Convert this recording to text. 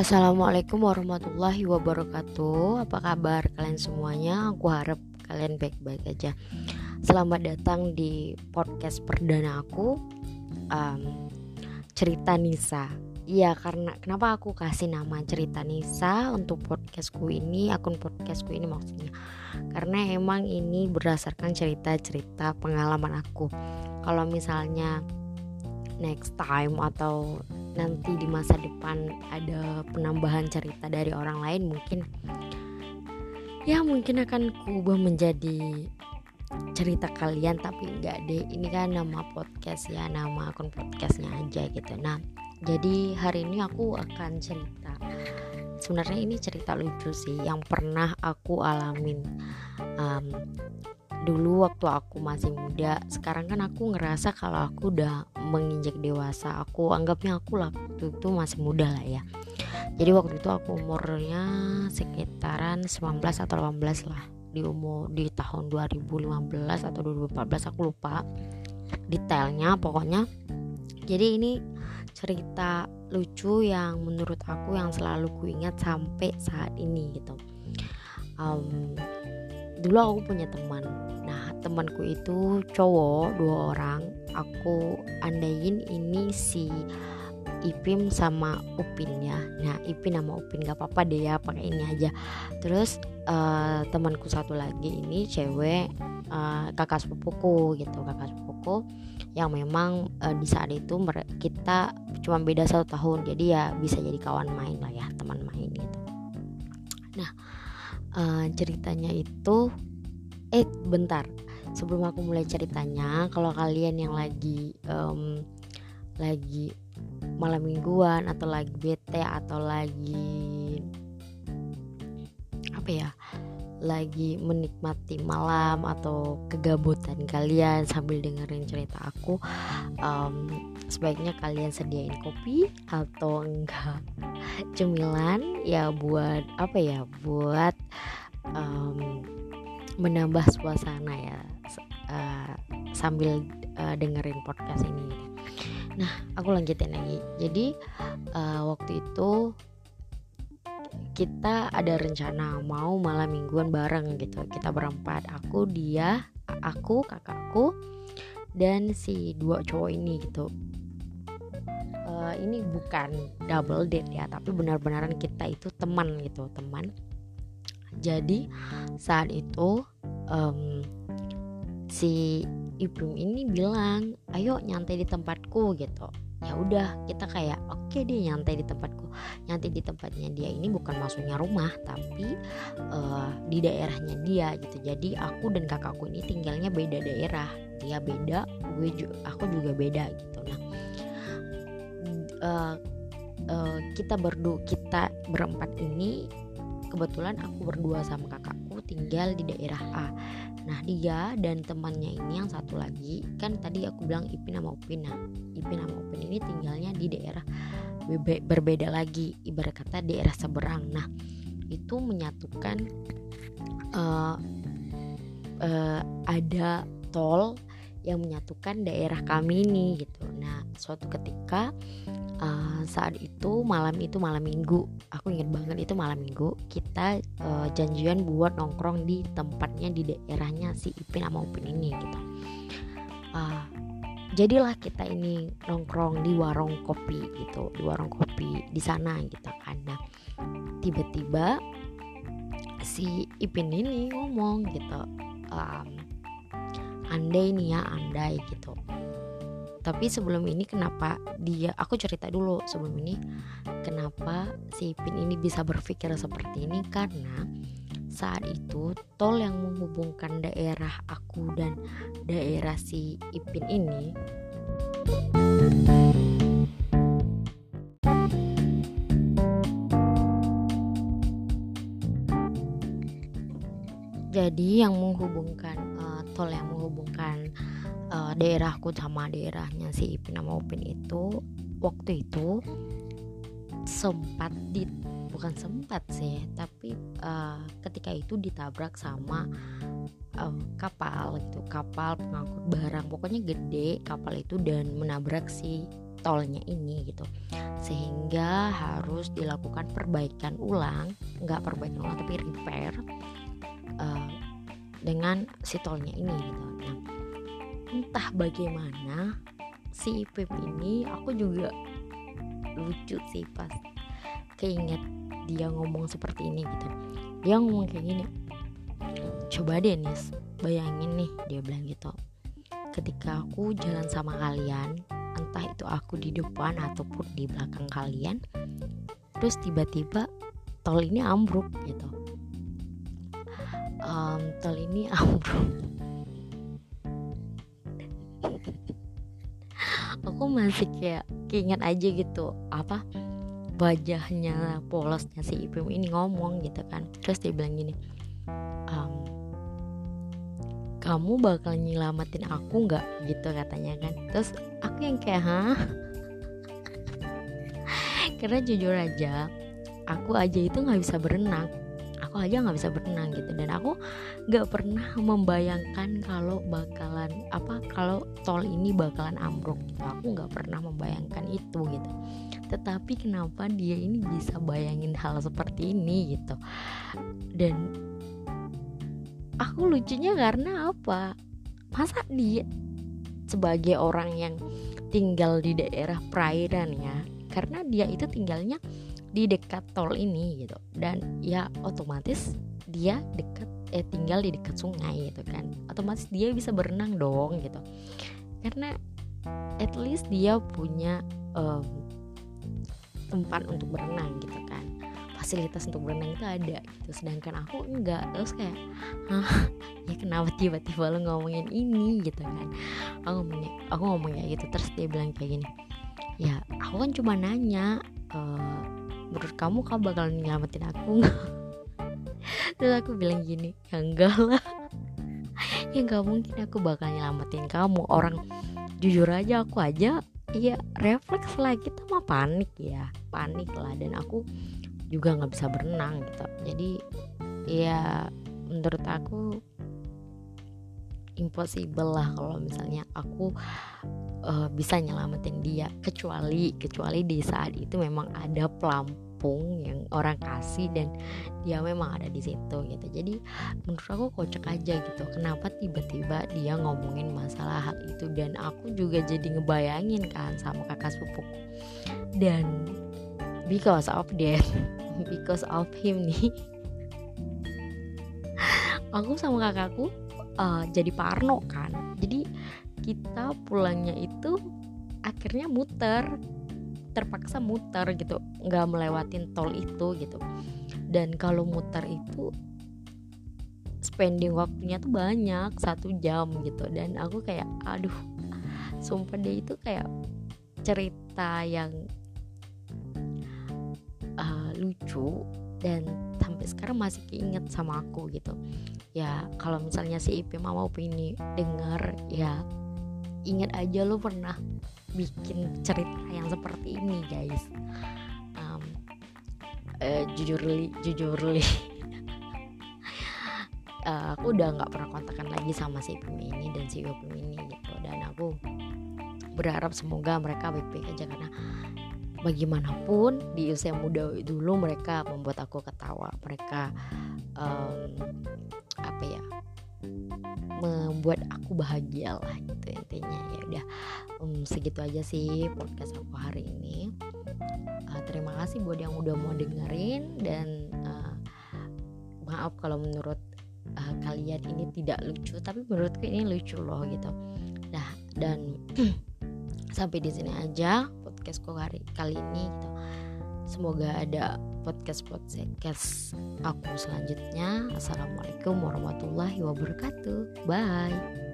Assalamualaikum warahmatullahi wabarakatuh. Apa kabar kalian semuanya? Aku harap kalian baik-baik aja. Selamat datang di podcast perdana aku um, Cerita Nisa. Iya karena kenapa aku kasih nama cerita Nisa untuk podcastku ini Akun podcastku ini maksudnya? Karena emang ini berdasarkan cerita-cerita pengalaman aku. Kalau misalnya next time atau nanti di masa depan ada penambahan cerita dari orang lain mungkin ya mungkin akan kuubah menjadi cerita kalian tapi enggak deh. Ini kan nama podcast ya nama akun podcastnya aja gitu. Nah jadi hari ini aku akan cerita. Sebenarnya ini cerita lucu sih yang pernah aku alamin. Um, dulu waktu aku masih muda sekarang kan aku ngerasa kalau aku udah menginjak dewasa aku anggapnya aku lah waktu itu masih muda lah ya. Jadi waktu itu aku umurnya sekitaran 19 atau 18 lah di umur di tahun 2015 atau 2014 aku lupa detailnya pokoknya. Jadi ini cerita lucu yang menurut aku yang selalu kuingat sampai saat ini gitu. Um, dulu aku punya teman. Nah temanku itu cowok dua orang. Aku andain ini si Ipim sama Upin ya. Nah Ipin sama Upin gak apa-apa deh ya pakai ini aja. Terus uh, temanku satu lagi ini cewek uh, kakak sepupuku gitu kakak sepupuku. Yang memang uh, di saat itu kita cuma beda satu tahun. Jadi ya bisa jadi kawan main lah ya teman main gitu. Nah uh, ceritanya itu eh bentar. Sebelum aku mulai ceritanya kalau kalian yang lagi um, lagi malam mingguan atau lagi bete atau lagi apa ya lagi menikmati malam atau kegabutan kalian sambil dengerin cerita aku um, sebaiknya kalian sediain kopi atau enggak cemilan ya buat apa ya buat um, menambah suasana ya uh, sambil uh, dengerin podcast ini. Nah, aku lanjutin lagi. Jadi uh, waktu itu kita ada rencana mau malam mingguan bareng gitu. Kita berempat, aku, dia, aku, kakakku, dan si dua cowok ini gitu. Uh, ini bukan double date ya, tapi benar-benaran kita itu teman gitu, teman jadi saat itu um, si ibu ini bilang ayo nyantai di tempatku gitu ya udah kita kayak oke okay deh nyantai di tempatku. Nyantai di tempatnya dia ini bukan maksudnya rumah tapi uh, di daerahnya dia gitu. Jadi aku dan kakakku ini tinggalnya beda daerah. Dia beda gue juga aku juga beda gitu. Nah uh, uh, kita berdua kita berempat ini kebetulan aku berdua sama kakakku tinggal di daerah A nah dia dan temannya ini yang satu lagi kan tadi aku bilang Ipin sama Upin. Nah Ipin sama Upin ini tinggalnya di daerah berbeda lagi ibarat kata daerah seberang. Nah itu menyatukan uh, uh, ada tol yang menyatukan daerah kami ini gitu. Nah suatu ketika uh, saat itu malam itu malam minggu. Aku ingat banget itu malam minggu. Kita uh, janjian buat nongkrong di tempatnya di daerahnya si Ipin sama Upin ini gitu. Uh, jadilah kita ini nongkrong di warung kopi gitu. Di warung kopi di sana gitu kan. Nah tiba-tiba si Ipin ini ngomong gitu. Um, andai nih ya andai gitu tapi sebelum ini kenapa dia aku cerita dulu sebelum ini kenapa si Ipin ini bisa berpikir seperti ini? Karena saat itu tol yang menghubungkan daerah aku dan daerah si Ipin ini jadi yang menghubungkan uh, tol yang menghubungkan uh, daerahku sama daerahnya si Ipin sama Upin itu waktu itu sempat di bukan sempat sih tapi uh, ketika itu ditabrak sama uh, kapal gitu kapal pengangkut barang. Pokoknya gede kapal itu dan menabrak si tolnya ini gitu. Sehingga harus dilakukan perbaikan ulang nggak perbaikan ulang tapi repair uh, dengan si tolnya ini gitu. Nah entah bagaimana si Ipip ini aku juga lucu sih pas keinget dia ngomong seperti ini gitu. Dia ngomong kayak gini coba deh Nis bayangin nih dia bilang gitu. Ketika aku jalan sama kalian entah itu aku di depan ataupun di belakang kalian terus tiba-tiba tol ini ambruk gitu. Um, tol ini ambruk masih kayak keinget aja gitu apa wajahnya polosnya si Ipim ini ngomong gitu kan. Terus dia bilang gini um, kamu bakal nyelamatin aku nggak? Gitu katanya kan. Terus aku yang kayak hah? Karena jujur aja aku aja itu nggak bisa berenang aku aja nggak bisa berenang gitu. Dan aku nggak pernah membayangkan kalau bakalan apa kalau tol ini bakalan ambruk gitu. Aku nggak pernah membayangkan itu gitu. Tetapi kenapa dia ini bisa bayangin hal seperti ini gitu? Dan aku lucunya karena apa? Masa dia sebagai orang yang tinggal di daerah perairan ya karena dia itu tinggalnya di dekat tol ini gitu. Dan ya otomatis dia dekat eh tinggal di dekat sungai gitu kan. Otomatis dia bisa berenang dong gitu. Karena at least dia punya um, tempat untuk berenang gitu kan. Fasilitas untuk berenang itu ada gitu. Sedangkan aku enggak. Terus kayak Hah, ya kenapa tiba-tiba lo ngomongin ini? gitu kan. Aku ngomongnya aku ngomongnya gitu. Terus dia bilang kayak gini ya aku kan cuma nanya uh, menurut kamu kamu bakal nyelamatin aku nggak? Terus aku bilang gini ya enggak lah. Ya nggak mungkin aku bakal nyelamatin kamu. Orang jujur aja aku aja iya refleks lah. Kita mah panik ya panik lah. Dan aku juga nggak bisa berenang gitu. Jadi ya menurut aku impossible lah kalau misalnya aku uh, bisa nyelamatin dia. Kecuali kecuali di saat itu memang ada pelampung yang orang kasih dan dia memang ada di situ gitu. Jadi menurut aku kocak aja gitu. Kenapa tiba-tiba dia ngomongin masalah hal itu? Dan aku juga jadi ngebayangin kan sama kakak sepupu. Dan because of that because of him nih aku sama kakakku uh, jadi parno kan. Jadi kita pulangnya itu akhirnya muter terpaksa muter gitu nggak melewatin tol itu gitu. Dan kalau muter itu spending waktunya tuh banyak satu jam gitu. Dan aku kayak aduh sumpah dia itu kayak cerita yang uh, lucu dan sampai sekarang masih keinget sama aku gitu. Ya kalau misalnya si Ipim mau ini denger ya ingat aja lo pernah bikin cerita yang seperti ini guys. Um, uh, jujur li jujur li. Uh, aku udah nggak pernah kontakkan lagi sama si Ipim ini dan si Ipim ini gitu. Dan aku berharap semoga mereka baik-baik aja karena bagaimanapun di usia muda dulu mereka membuat aku ketawa. Mereka um, apa ya membuat aku bahagia lah gitu intinya. Ya udah um, segitu aja sih podcast aku hari ini. Uh, terima kasih buat yang udah mau dengerin dan uh, maaf kalau menurut uh, kalian ini tidak lucu tapi menurutku ini lucu loh gitu. Nah dan sampai di sini aja podcastku hari kali ini gitu. Semoga ada podcast podcast aku selanjutnya. Assalamualaikum warahmatullahi wabarakatuh. Bye.